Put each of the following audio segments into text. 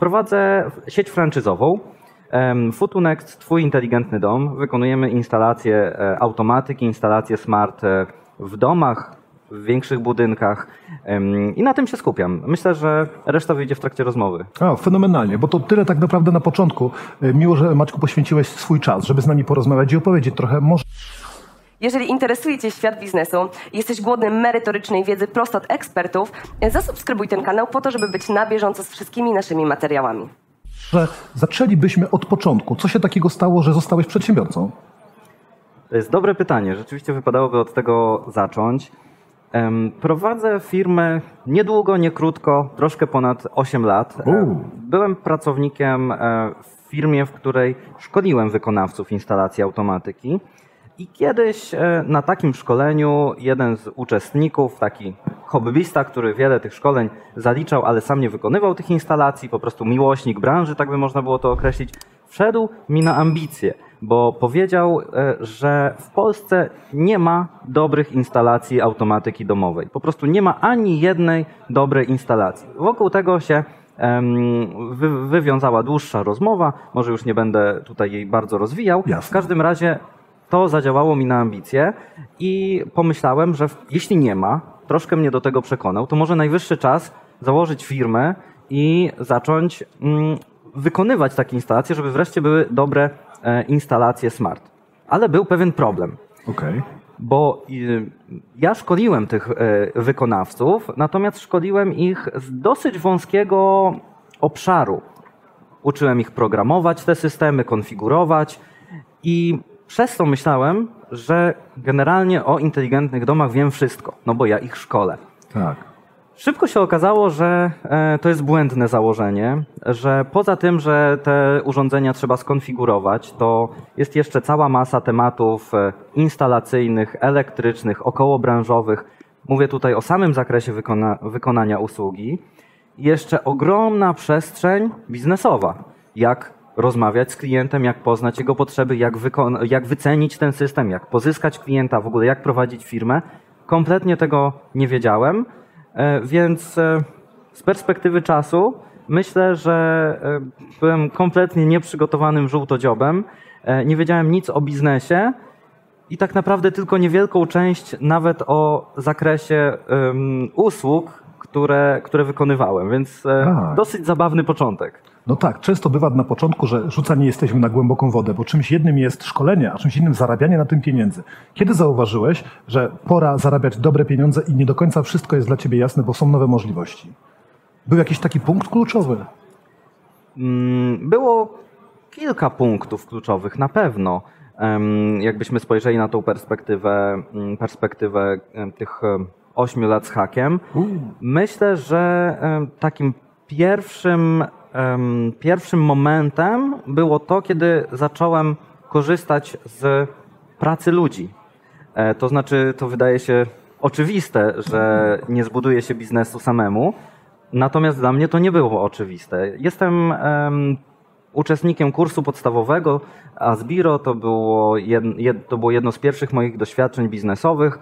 Prowadzę sieć franczyzową. Futunext, Twój inteligentny dom. Wykonujemy instalacje e, automatyki, instalacje smart e, w domach, w większych budynkach i na tym się skupiam. Myślę, że reszta wyjdzie w trakcie rozmowy. A, fenomenalnie, bo to tyle tak naprawdę na początku. E, miło, że Maćku poświęciłeś swój czas, żeby z nami porozmawiać i opowiedzieć trochę może jeżeli interesuje Cię świat biznesu i jesteś głodny merytorycznej wiedzy prosto od ekspertów, zasubskrybuj ten kanał po to, żeby być na bieżąco z wszystkimi naszymi materiałami. Że zaczęlibyśmy od początku. Co się takiego stało, że zostałeś przedsiębiorcą? To jest dobre pytanie. Rzeczywiście wypadałoby od tego zacząć. Prowadzę firmę niedługo, nie krótko, troszkę ponad 8 lat. Byłem pracownikiem e, w firmie, w której szkoliłem wykonawców instalacji automatyki. I kiedyś e, na takim szkoleniu jeden z uczestników, taki hobbyista, który wiele tych szkoleń zaliczał, ale sam nie wykonywał tych instalacji, po prostu miłośnik branży, tak by można było to określić, wszedł mi na ambicje, bo powiedział, e, że w Polsce nie ma dobrych instalacji automatyki domowej. Po prostu nie ma ani jednej dobrej instalacji. Wokół tego się wywiązała dłuższa rozmowa, może już nie będę tutaj jej bardzo rozwijał. Jasne. W każdym razie to zadziałało mi na ambicje i pomyślałem, że jeśli nie ma, troszkę mnie do tego przekonał, to może najwyższy czas założyć firmę i zacząć mm, wykonywać takie instalacje, żeby wreszcie były dobre e, instalacje smart. Ale był pewien problem. Okay. Bo y, ja szkoliłem tych e, wykonawców, natomiast szkoliłem ich z dosyć wąskiego obszaru. Uczyłem ich programować te systemy, konfigurować i przez to myślałem, że generalnie o inteligentnych domach wiem wszystko, no bo ja ich szkole. Tak. Szybko się okazało, że e, to jest błędne założenie, że poza tym, że te urządzenia trzeba skonfigurować, to jest jeszcze cała masa tematów e, instalacyjnych, elektrycznych, okołobranżowych. Mówię tutaj o samym zakresie wykona wykonania usługi. Jeszcze ogromna przestrzeń biznesowa. Jak rozmawiać z klientem, jak poznać jego potrzeby, jak, jak wycenić ten system, jak pozyskać klienta, w ogóle jak prowadzić firmę. Kompletnie tego nie wiedziałem, e, więc e, z perspektywy czasu myślę, że e, byłem kompletnie nieprzygotowanym żółtodziobem. Nie wiedziałem nic o biznesie i tak naprawdę tylko niewielką część nawet o zakresie um, usług, które, które wykonywałem, więc dosyć zabawny początek. No tak, często bywa na początku, że rzucani jesteśmy na głęboką wodę, bo czymś jednym jest szkolenie, a czymś innym zarabianie na tym pieniędzy. Kiedy zauważyłeś, że pora zarabiać dobre pieniądze i nie do końca wszystko jest dla ciebie jasne, bo są nowe możliwości? Był jakiś taki punkt kluczowy? Mm, było kilka punktów kluczowych, na pewno. Jakbyśmy spojrzeli na tą perspektywę, mm, perspektywę tych ośmiu lat z hakiem, myślę, że takim pierwszym Pierwszym momentem było to, kiedy zacząłem korzystać z pracy ludzi. E, to znaczy, to wydaje się oczywiste, że nie zbuduje się biznesu samemu, natomiast dla mnie to nie było oczywiste. Jestem uczestnikiem kursu podstawowego Asbiro, to było, jed, to było jedno z pierwszych moich doświadczeń biznesowych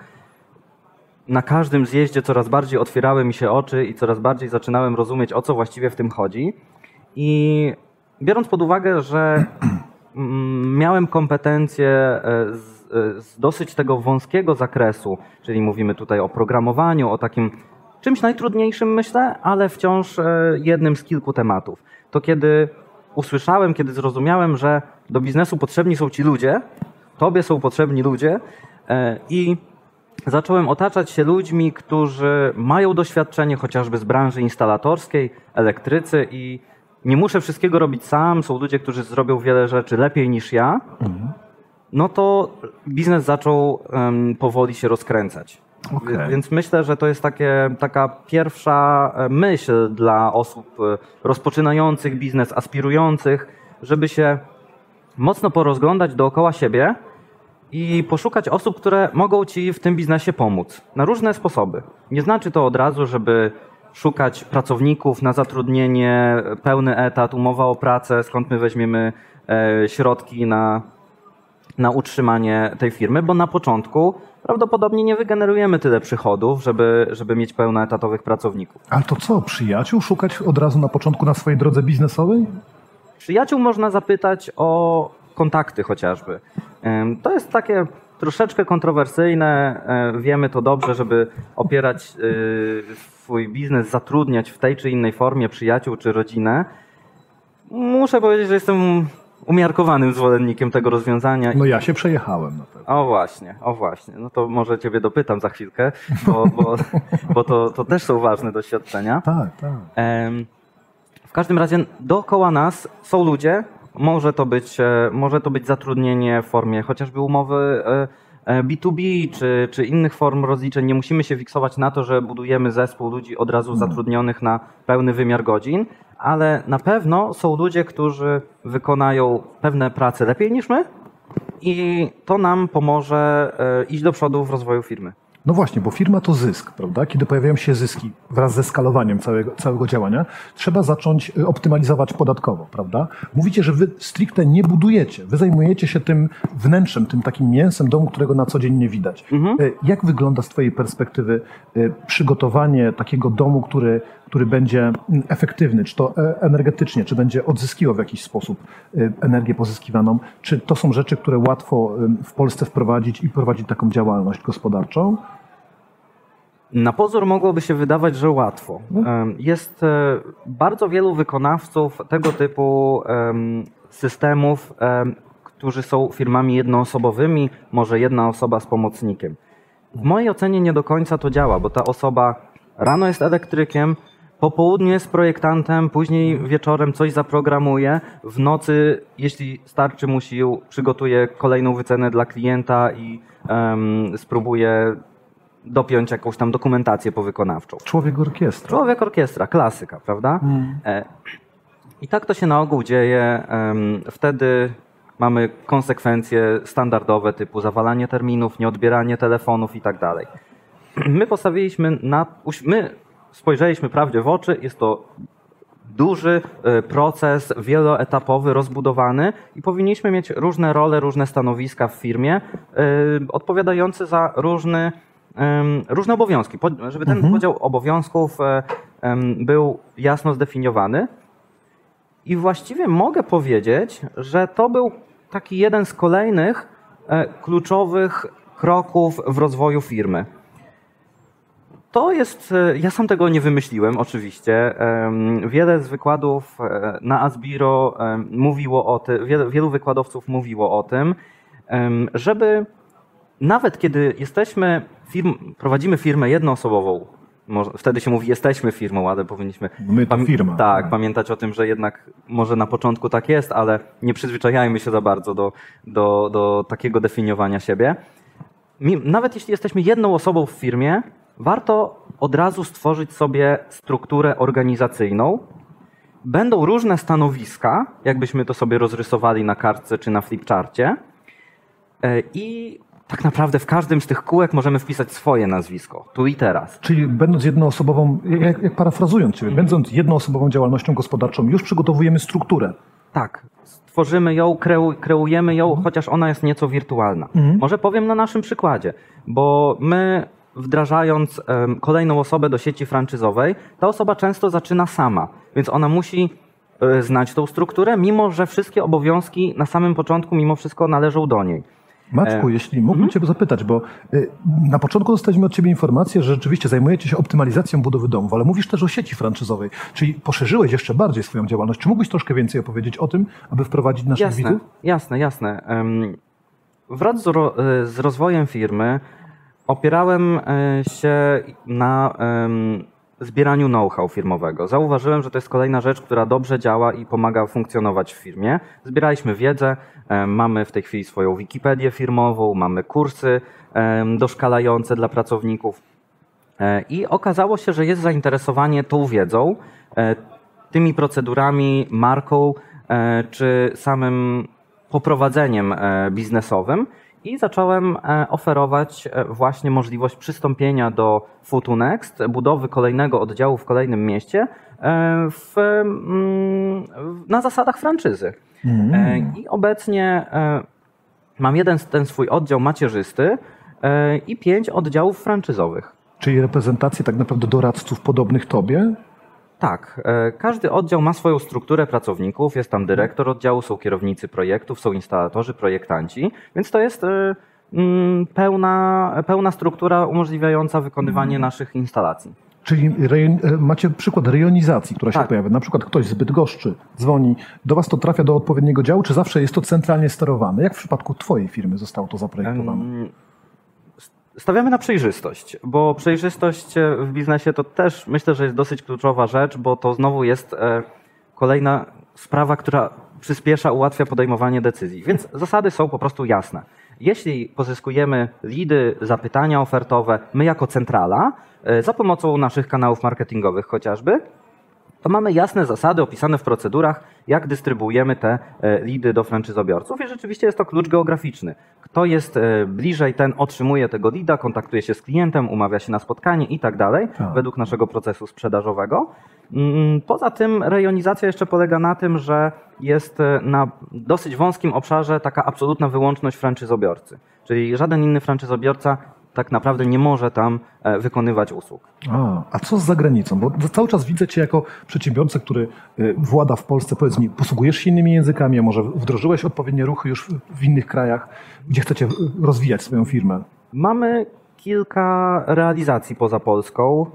na każdym zjeździe coraz bardziej otwierały mi się oczy i coraz bardziej zaczynałem rozumieć, o co właściwie w tym chodzi. I biorąc pod uwagę, że mm, miałem kompetencje e, z, e, z dosyć tego wąskiego zakresu, czyli mówimy tutaj o programowaniu, o takim czymś najtrudniejszym, myślę, ale wciąż e, jednym z kilku tematów. To kiedy usłyszałem, kiedy zrozumiałem, że do biznesu potrzebni są ci ludzie, tobie są potrzebni ludzie i zacząłem otaczać się ludźmi, którzy mają doświadczenie chociażby z branży instalatorskiej, elektrycy i nie muszę wszystkiego robić sam, są ludzie, którzy zrobią wiele rzeczy lepiej niż ja, mhm. no to biznes zaczął um, powoli się rozkręcać. Okay. Więc myślę, że to jest takie, taka pierwsza e, myśl dla osób e, rozpoczynających biznes, aspirujących, żeby się mocno porozglądać dookoła siebie i poszukać osób, które mogą ci w tym biznesie pomóc na różne sposoby. Nie znaczy to od razu, żeby szukać pracowników na zatrudnienie, pełny etat, umowa o pracę, skąd my weźmiemy e, środki na na utrzymanie tej firmy, bo na początku prawdopodobnie nie wygenerujemy tyle przychodów, żeby, żeby mieć pełnoetatowych pracowników. Ale to co, przyjaciół szukać od razu na początku na swojej drodze biznesowej? Przyjaciół można zapytać o kontakty chociażby. To jest takie troszeczkę kontrowersyjne. e, Wiemy to dobrze, żeby opierać y, swój biznes, zatrudniać w tej czy innej formie przyjaciół czy rodzinę. Muszę powiedzieć, że jestem umiarkowanym zwolennikiem tego rozwiązania. No ja się przejechałem na pewno. O właśnie, o właśnie. No to może ciebie dopytam za chwilkę, bo, bo, bo to, to też są ważne doświadczenia. Tak, tak. W każdym razie dookoła nas są ludzie, może to być, e, może to być zatrudnienie w formie chociażby umowy e, B2B czy, czy innych form rozliczeń. Nie musimy się fiksować na to, że budujemy zespół ludzi od razu zatrudnionych na pełny wymiar godzin, ale na pewno są ludzie, którzy wykonają pewne prace lepiej niż my i to nam pomoże e, iść do przodu w rozwoju firmy. No właśnie, bo firma to zysk, prawda? Kiedy pojawiają się zyski wraz ze skalowaniem całego, całego działania, trzeba zacząć y, optymalizować podatkowo, prawda? Mówicie, że wy stricte nie budujecie, wy zajmujecie się tym wnętrzem, tym takim mięsem domu, którego na co dzień nie widać. Y, Jak wygląda z twojej perspektywy y, przygotowanie takiego domu, który, który będzie mm, efektywny, czy to e, energetycznie, czy będzie odzyskiwał w jakiś sposób energię pozyskiwaną? Czy to są rzeczy, które łatwo w Polsce wprowadzić i prowadzić taką działalność gospodarczą? Na pozór mogłoby się wydawać, że łatwo. Em, Jest e, bardzo wielu wykonawców tego typu em, systemów, em, którzy są firmami jednoosobowymi, może jedna osoba z pomocnikiem. W mojej ocenie nie do końca to działa, bo ta osoba rano jest elektrykiem, po południu jest projektantem, później wieczorem coś zaprogramuje, w nocy, jeśli starczy mu sił, przygotuje kolejną wycenę dla klienta i em, spróbuje dopiąć jakąś tam dokumentację powykonawczą. Człowiek orkiestra. Człowiek orkiestra, klasyka, prawda? E, I tak to się na ogół dzieje. Wtedy mamy konsekwencje standardowe typu zawalanie terminów, nieodbieranie telefonów i tak dalej. My postawiliśmy na. My spojrzeliśmy prawdzie w oczy, jest to duży e, proces, wieloetapowy, rozbudowany i powinniśmy mieć różne role, różne stanowiska w firmie, e, odpowiadające za różny, różne obowiązki, żeby ten podział obowiązków e, był jasno zdefiniowany. I właściwie mogę powiedzieć, że to był taki jeden z kolejnych e, kluczowych kroków w rozwoju firmy. To jest, e, ja sam tego nie wymyśliłem oczywiście. Wiele z wykładów na Asbiro mówiło o tym, wielu wykładowców mówiło o tym, żeby nawet kiedy jesteśmy, firm, prowadzimy firmę jednoosobową, może, wtedy się mówi jesteśmy firmą, ale powinniśmy My to firma. Tak, pamiętać o tym, że jednak może na początku tak jest, ale nie przyzwyczajajmy się za bardzo do, do, do takiego definiowania siebie. Nawet jeśli jesteśmy jedną osobą w firmie, warto od razu stworzyć sobie strukturę organizacyjną. Będą różne stanowiska, jakbyśmy to sobie rozrysowali na kartce czy na flipcharcie. E, I tak naprawdę w każdym z tych kółek możemy wpisać swoje nazwisko, tu i teraz. Czyli będąc jednoosobową, jak, jak parafrazując Ciebie, będąc jednoosobową działalnością gospodarczą, już przygotowujemy strukturę. Tak, stworzymy ją, kreu, kreujemy ją, chociaż ona jest nieco wirtualna. Może powiem na naszym przykładzie, bo my wdrażając em, kolejną osobę do sieci franczyzowej, ta osoba często zaczyna sama, więc ona musi e, znać tą strukturę, mimo że wszystkie obowiązki na samym początku mimo wszystko należą do niej. Maczku, jeśli mógłbym Cię zapytać, bo y, na początku dostaliśmy od Ciebie informację, że rzeczywiście zajmujecie się optymalizacją budowy domów, ale mówisz też o sieci franczyzowej, czyli poszerzyłeś jeszcze bardziej swoją działalność. Czy mógłbyś troszkę więcej opowiedzieć o tym, aby wprowadzić naszych Jasne, widzów? jasne, jasne. Wraz z, e, z rozwojem firmy opierałem e, się na zbieraniu know-how firmowego. Zauważyłem, że to jest kolejna rzecz, która dobrze działa i pomaga funkcjonować w firmie. Zbieraliśmy wiedzę, mamy w tej chwili swoją Wikipedię firmową, mamy kursy em, doszkalające dla pracowników. E, I okazało się, że jest zainteresowanie tą wiedzą, e, tymi procedurami, marką e, czy samym poprowadzeniem e, biznesowym. I zacząłem e, oferować e, właśnie możliwość przystąpienia do Futu Next, budowy kolejnego oddziału w kolejnym mieście e, w, mm, w- na zasadach franczyzy. E, I obecnie mam jeden ten swój oddział macierzysty i pięć oddziałów franczyzowych. Czyli reprezentację tak naprawdę doradców podobnych tobie? Tak, e, każdy oddział ma swoją strukturę pracowników, jest tam dyrektor oddziału, są kierownicy projektów, są instalatorzy, projektanci, więc to jest e, mm, pełna, pełna struktura umożliwiająca wykonywanie naszych instalacji. Czyli rejon, e, macie przykład rejonizacji, która się Tak. pojawia. Na przykład ktoś z Bydgoszczy dzwoni, do was to trafia do odpowiedniego działu, czy zawsze jest to centralnie sterowane? Jak w przypadku twojej firmy zostało to zaprojektowane? Em, Stawiamy na przejrzystość, bo przejrzystość e, w biznesie to też myślę, że jest dosyć kluczowa rzecz, bo to znowu jest e, kolejna sprawa, która przyspiesza, ułatwia podejmowanie decyzji. Więc zasady są po prostu jasne. Jeśli pozyskujemy lidy, zapytania ofertowe, my jako centrala, e, za pomocą naszych kanałów marketingowych chociażby, to mamy jasne zasady opisane w procedurach, jak dystrybuujemy te e, lidy do franczyzobiorców i rzeczywiście jest to klucz geograficzny. Kto jest e, bliżej, ten otrzymuje tego lida, kontaktuje się z klientem, umawia się na spotkanie i tak dalej, Tak. według naszego procesu sprzedażowego. Mm, Poza tym rejonizacja jeszcze polega na tym, że jest e, na dosyć wąskim obszarze taka absolutna wyłączność franczyzobiorcy. Czyli żaden inny franczyzobiorca tak naprawdę nie może tam e, wykonywać usług. A, a co z zagranicą? Bo cały czas widzę cię jako przedsiębiorcę, który y, włada w Polsce. Powiedz mi, posługujesz się innymi językami, a może wdrożyłeś odpowiednie ruchy już w- innych krajach, gdzie chcecie y, rozwijać swoją firmę? Mamy kilka realizacji poza Polską.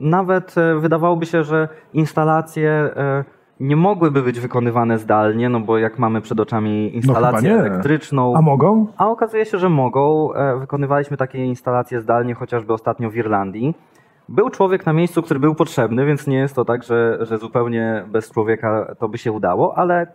Nawet e, wydawałoby się, że instalacje e, nie mogłyby być wykonywane zdalnie, no bo jak mamy przed oczami instalację No elektryczną. A mogą? A okazuje się, że mogą. E, Wykonywaliśmy takie instalacje zdalnie, chociażby ostatnio w Irlandii. Był człowiek na miejscu, który był potrzebny, więc nie jest to tak, że, że zupełnie bez człowieka to by się udało, ale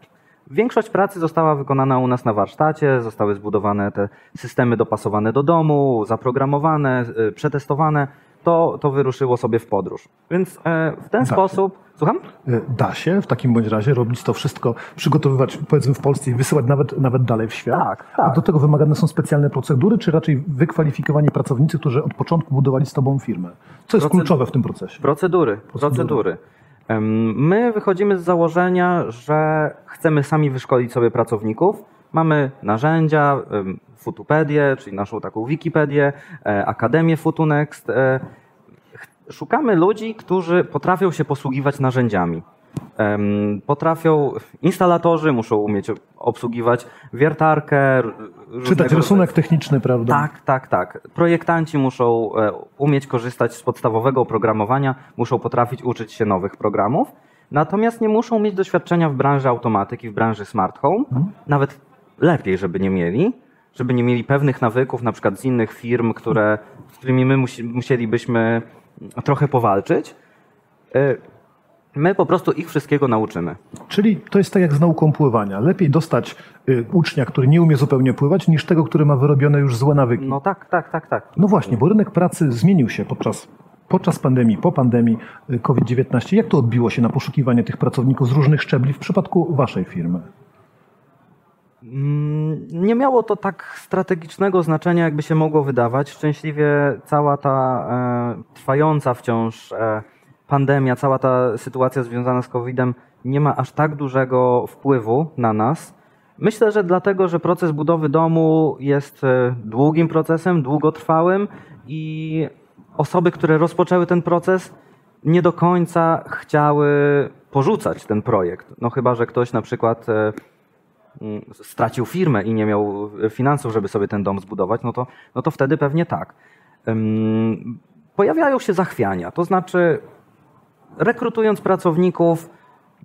większość pracy została wykonana u nas na warsztacie, zostały zbudowane te systemy dopasowane do domu, zaprogramowane, y, przetestowane. To, to wyruszyło sobie w podróż. Więc e, w ten Tak. sposób. Słucham? Y, Da się w takim bądź razie robić to wszystko, przygotowywać powiedzmy w Polsce i wysyłać nawet, nawet dalej w świat? Tak, A tak. do tego wymagane są specjalne procedury, czy raczej wykwalifikowani pracownicy, którzy od początku budowali z tobą firmę? Co jest Procedu- kluczowe w tym procesie? Procedury, Procedury. procedury. My wychodzimy z założenia, że chcemy sami wyszkolić sobie pracowników. Mamy narzędzia, Futupedię, czyli naszą taką Wikipedię, e, Akademię Futunext. e, Szukamy ludzi, którzy potrafią się posługiwać narzędziami. Potrafią, instalatorzy muszą umieć obsługiwać wiertarkę, Czytać rysunek techniczny, prawda? tak, tak, tak. Projektanci muszą e, umieć korzystać z podstawowego oprogramowania, muszą potrafić uczyć się nowych programów, natomiast nie muszą mieć doświadczenia w branży automatyki, w branży smart home. Nawet lepiej, żeby nie mieli, żeby nie mieli pewnych nawyków, na przykład z innych firm, które, z którymi my musi, musielibyśmy trochę powalczyć. E, My po prostu ich wszystkiego nauczymy. Czyli to jest tak jak z nauką pływania. Lepiej dostać y, ucznia, który nie umie zupełnie pływać, niż tego, który ma wyrobione już złe nawyki. No tak, tak, tak, tak. No właśnie, bo rynek pracy zmienił się podczas, podczas pandemii, po pandemii y, COVID-19. Jak to odbiło się na poszukiwanie tych pracowników z różnych szczebli w przypadku waszej firmy? Mm, Nie miało to tak strategicznego znaczenia, jakby się mogło wydawać. Szczęśliwie cała ta e, trwająca wciąż e, pandemia, cała ta sytuacja związana z COVID-em nie ma aż tak dużego wpływu na nas. Myślę, że dlatego, że proces budowy domu jest e, długim procesem, długotrwałym i osoby, które rozpoczęły ten proces, nie do końca chciały porzucać ten projekt. No chyba, że ktoś na przykład e, stracił firmę i nie miał e, finansów, żeby sobie ten dom zbudować, no to, no to wtedy pewnie tak. Pojawiają się zachwiania, to znaczy rekrutując pracowników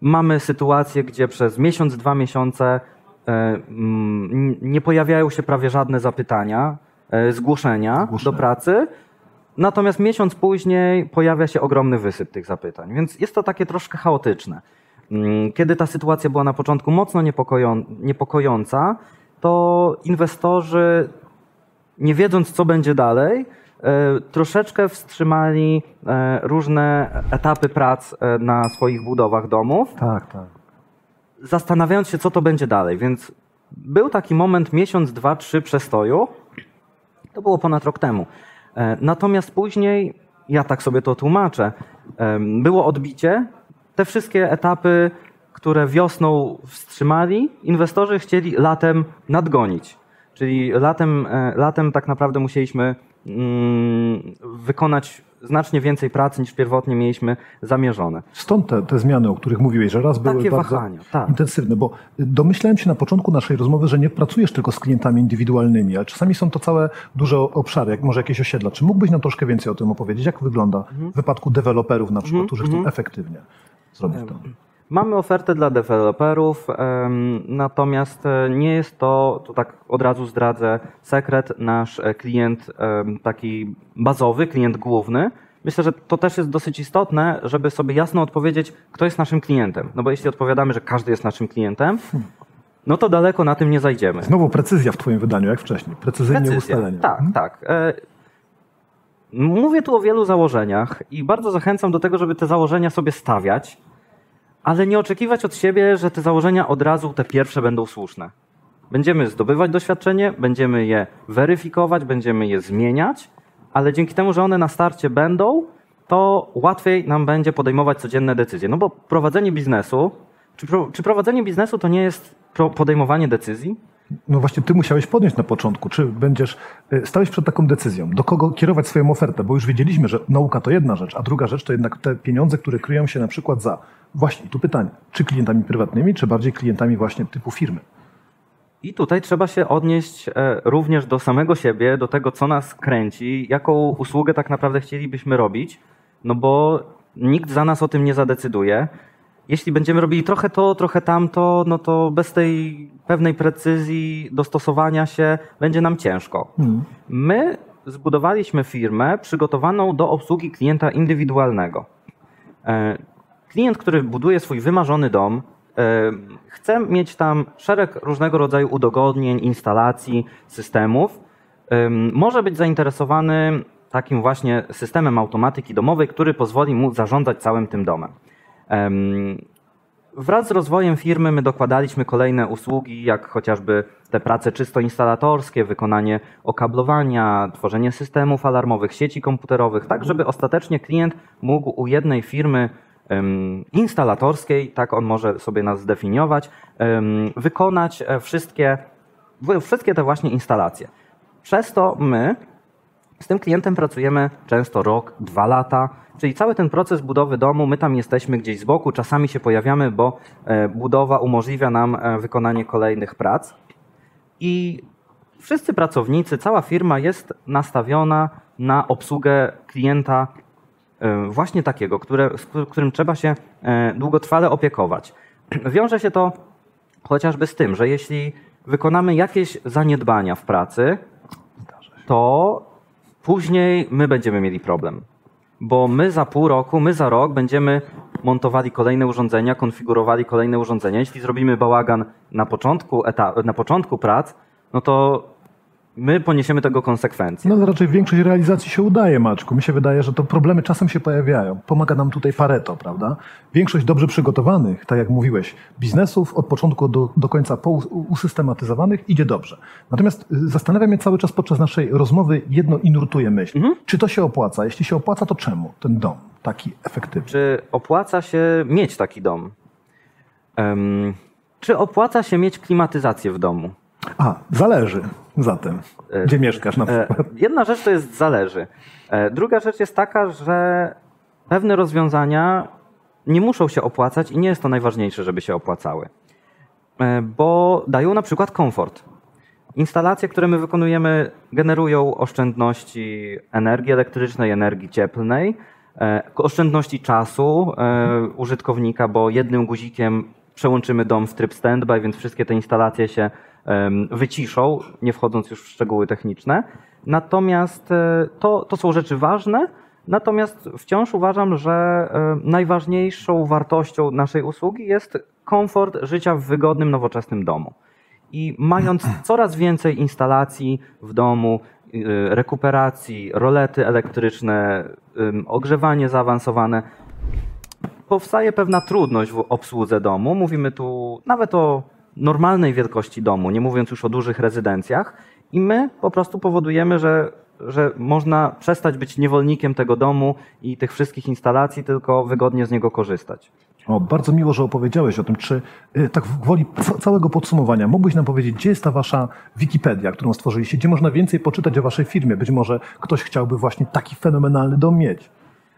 mamy sytuację, gdzie przez miesiąc, dwa miesiące e, mm, nie pojawiają się prawie żadne zapytania, zgłoszenia Zgłoszenia. do pracy, natomiast miesiąc później pojawia się ogromny wysyp tych zapytań, więc jest to takie troszkę chaotyczne. Mm, Kiedy ta sytuacja była na początku mocno niepokoją, niepokojąca, to inwestorzy, nie wiedząc co będzie dalej, e, troszeczkę wstrzymali e, różne etapy prac e, na swoich budowach domów, Tak, tak. zastanawiając się, co to będzie dalej. Więc był taki moment, miesiąc, dwa, trzy przestoju. To było ponad rok temu. Natomiast później, ja tak sobie to tłumaczę, było odbicie. Te wszystkie etapy które wiosną wstrzymali, inwestorzy chcieli latem nadgonić. Czyli latem, e, latem tak naprawdę musieliśmy mm, wykonać znacznie więcej pracy niż pierwotnie mieliśmy zamierzone. Stąd te, te zmiany, o których mówiłeś, że raz były Takie bardzo wahania, tak. intensywne, bo domyślałem się na początku naszej rozmowy, że nie pracujesz tylko z klientami indywidualnymi, ale czasami są to całe duże obszary, jak może jakieś osiedla. Czy mógłbyś nam troszkę więcej o tym opowiedzieć? Jak wygląda Mhm. w wypadku deweloperów na przykład, którzy chcą efektywnie zrobić to? Mamy ofertę dla deweloperów, natomiast e, nie jest to, to tak od razu zdradzę, sekret, nasz e, klient taki bazowy, klient główny. Myślę, że to też jest dosyć istotne, żeby sobie jasno odpowiedzieć, kto jest naszym klientem. No bo jeśli odpowiadamy, że każdy jest naszym klientem, no to daleko na tym nie zajdziemy. Znowu precyzja w twoim wydaniu, jak wcześniej. Precyzyjnie Precyzja. ustalenie. Tak, Mhm. tak. Mówię tu o wielu założeniach i bardzo zachęcam do tego, żeby te założenia sobie stawiać, ale nie oczekiwać od siebie, że te założenia od razu, te pierwsze, będą słuszne. Będziemy zdobywać doświadczenie, będziemy je weryfikować, będziemy je zmieniać, ale dzięki temu, że one na starcie będą, to łatwiej nam będzie podejmować codzienne decyzje. No bo prowadzenie biznesu, czy, czy prowadzenie biznesu to nie jest podejmowanie decyzji? No właśnie, ty musiałeś podjąć na początku, czy będziesz, y, stałeś przed taką decyzją, do kogo kierować swoją ofertę, bo już wiedzieliśmy, że nauka to jedna rzecz, a druga rzecz to jednak te pieniądze, które kryją się na przykład za, właśnie tu pytanie, czy klientami prywatnymi, czy bardziej klientami właśnie typu firmy? I tutaj trzeba się odnieść e, również do samego siebie, do tego, co nas kręci, jaką usługę tak naprawdę chcielibyśmy robić, no bo nikt za nas o tym nie zadecyduje. Jeśli będziemy robili trochę to, trochę tamto, no to bez tej pewnej precyzji dostosowania się będzie nam ciężko. My zbudowaliśmy firmę przygotowaną do obsługi klienta indywidualnego. E, Klient, który buduje swój wymarzony dom, e, chce mieć tam szereg różnego rodzaju udogodnień, instalacji, systemów. Em, Może być zainteresowany takim właśnie systemem automatyki domowej, który pozwoli mu zarządzać całym tym domem. Wraz z rozwojem firmy my dokładaliśmy kolejne usługi, jak chociażby te prace czysto instalatorskie, wykonanie okablowania, tworzenie systemów alarmowych, sieci komputerowych, tak żeby ostatecznie klient mógł u jednej firmy instalatorskiej, tak on może sobie nas zdefiniować, wykonać e, wszystkie, wszystkie te właśnie instalacje. Przez to my z tym klientem pracujemy często rok, dwa lata, czyli cały ten proces budowy domu, my tam jesteśmy gdzieś z boku, czasami się pojawiamy, bo e, budowa umożliwia nam e, wykonanie kolejnych prac. I wszyscy pracownicy, cała firma jest nastawiona na obsługę klienta e, właśnie takiego, które, z któ- którym trzeba się długotrwale opiekować. Wiąże się to chociażby z tym, że jeśli wykonamy jakieś zaniedbania w pracy, to później my będziemy mieli problem. Bo my za pół roku, my za rok będziemy montowali kolejne urządzenia, konfigurowali kolejne urządzenia. Jeśli zrobimy bałagan na początku, eta- na początku prac, no to my poniesiemy tego konsekwencje. No raczej większość realizacji się udaje, Maczku. Mi się wydaje, że to problemy czasem się pojawiają. Pomaga nam tutaj Pareto, prawda? Większość dobrze przygotowanych, tak jak mówiłeś, biznesów od początku do, do końca usystematyzowanych idzie dobrze. Natomiast y, zastanawia mnie cały czas podczas naszej rozmowy jedno i nurtuje myśl. Mhm. Czy to się opłaca? Jeśli się opłaca, to czemu ten dom taki efektywny? Czy opłaca się mieć taki dom? Em, czy opłaca się mieć klimatyzację w domu? A, zależy zatem, E, gdzie mieszkasz na E, przykład. Jedna rzecz to jest zależy. E, Druga rzecz jest taka, że pewne rozwiązania nie muszą się opłacać i nie jest to najważniejsze, żeby się opłacały. Bo dają na przykład komfort. Instalacje, które my wykonujemy, generują oszczędności energii elektrycznej, energii cieplnej, oszczędności czasu użytkownika, bo jednym guzikiem przełączymy dom w tryb standby, więc wszystkie te instalacje się wyciszą, nie wchodząc już w szczegóły techniczne. Natomiast e, to, to są rzeczy ważne, natomiast wciąż uważam, że e, najważniejszą wartością naszej usługi jest komfort życia w wygodnym, nowoczesnym domu. I mając coraz więcej instalacji w domu, y, rekuperacji, rolety elektryczne, ogrzewanie zaawansowane, powstaje pewna trudność w obsłudze domu. Mówimy tu nawet o normalnej wielkości domu, nie mówiąc już o dużych rezydencjach. I my po prostu powodujemy, że, że można przestać być niewolnikiem tego domu i tych wszystkich instalacji, tylko wygodnie z niego korzystać. O, bardzo miło, że opowiedziałeś o tym. Czy y, tak w gwoli ca- całego podsumowania mógłbyś nam powiedzieć, gdzie jest ta wasza Wikipedia, którą stworzyliście, gdzie można więcej poczytać o waszej firmie? Być może ktoś chciałby właśnie taki fenomenalny dom mieć.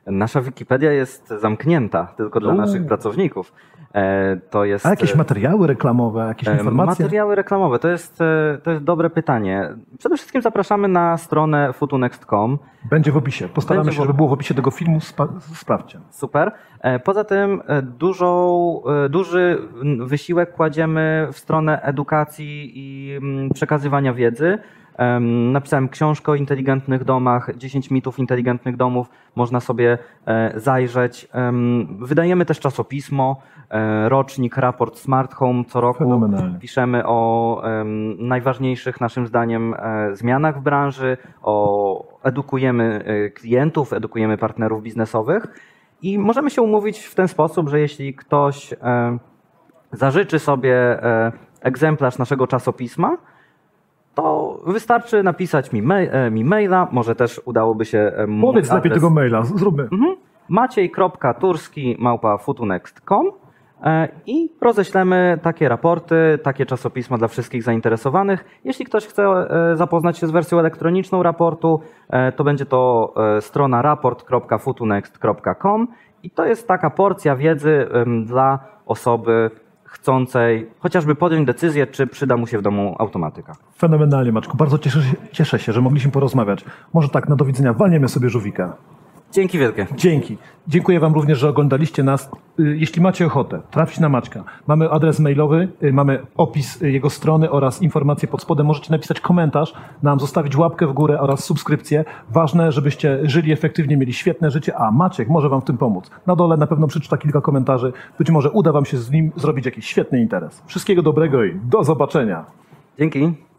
Nasza Wikipedia jest zamknięta tylko dla naszych pracowników. E, To jest A jakieś e, materiały reklamowe, jakieś E, informacje? Materiały reklamowe, to jest, to jest dobre pytanie. Przede wszystkim zapraszamy na stronę futunext.com. Będzie w opisie. Postaramy Będzie się, żeby było w opisie tego filmu. Spa- sprawdźcie. Super. Poza tym dużą, duży wysiłek kładziemy w stronę edukacji i mm, przekazywania wiedzy. Em, Napisałem książkę o inteligentnych domach, 10 mitów inteligentnych domów, można sobie e, zajrzeć. Em, Wydajemy też czasopismo, e, rocznik, raport Smart Home co roku. Piszemy o najważniejszych naszym zdaniem e, zmianach w branży, o edukujemy klientów, edukujemy partnerów biznesowych i możemy się umówić w ten sposób, że jeśli ktoś zażyczy sobie egzemplarz naszego czasopisma, to wystarczy napisać mi, mail, e, mi maila, może też udałoby się e, Powiedz lepiej adres- tego maila. Zróbmy. Mhm. maciej.turski małpa futunext.com e, i roześlemy takie raporty, takie czasopisma dla wszystkich zainteresowanych. Jeśli ktoś chce zapoznać się z wersją elektroniczną raportu, to będzie to strona raport.futunext.com i to jest taka porcja wiedzy dla osoby chcącej chociażby podjąć decyzję, czy przyda mu się w domu automatyka. Fenomenalnie, Maczku. Bardzo cieszę się, cieszę się, że mogliśmy porozmawiać. Może tak, na do widzenia. Walniemy sobie żółwika. Dzięki wielkie. Dzięki. Dziękuję Wam również, że oglądaliście nas. Y, Jeśli macie ochotę, trafić na Maćka. Mamy adres mailowy, y, mamy opis y, jego strony oraz informacje pod spodem. Możecie napisać komentarz, nam zostawić łapkę w górę oraz subskrypcję. Ważne, żebyście żyli efektywnie, mieli świetne życie, a Maciek może Wam w tym pomóc. Na dole na pewno przeczyta kilka komentarzy. Być może uda Wam się z nim zrobić jakiś świetny interes. Wszystkiego dobrego i do zobaczenia. Dzięki.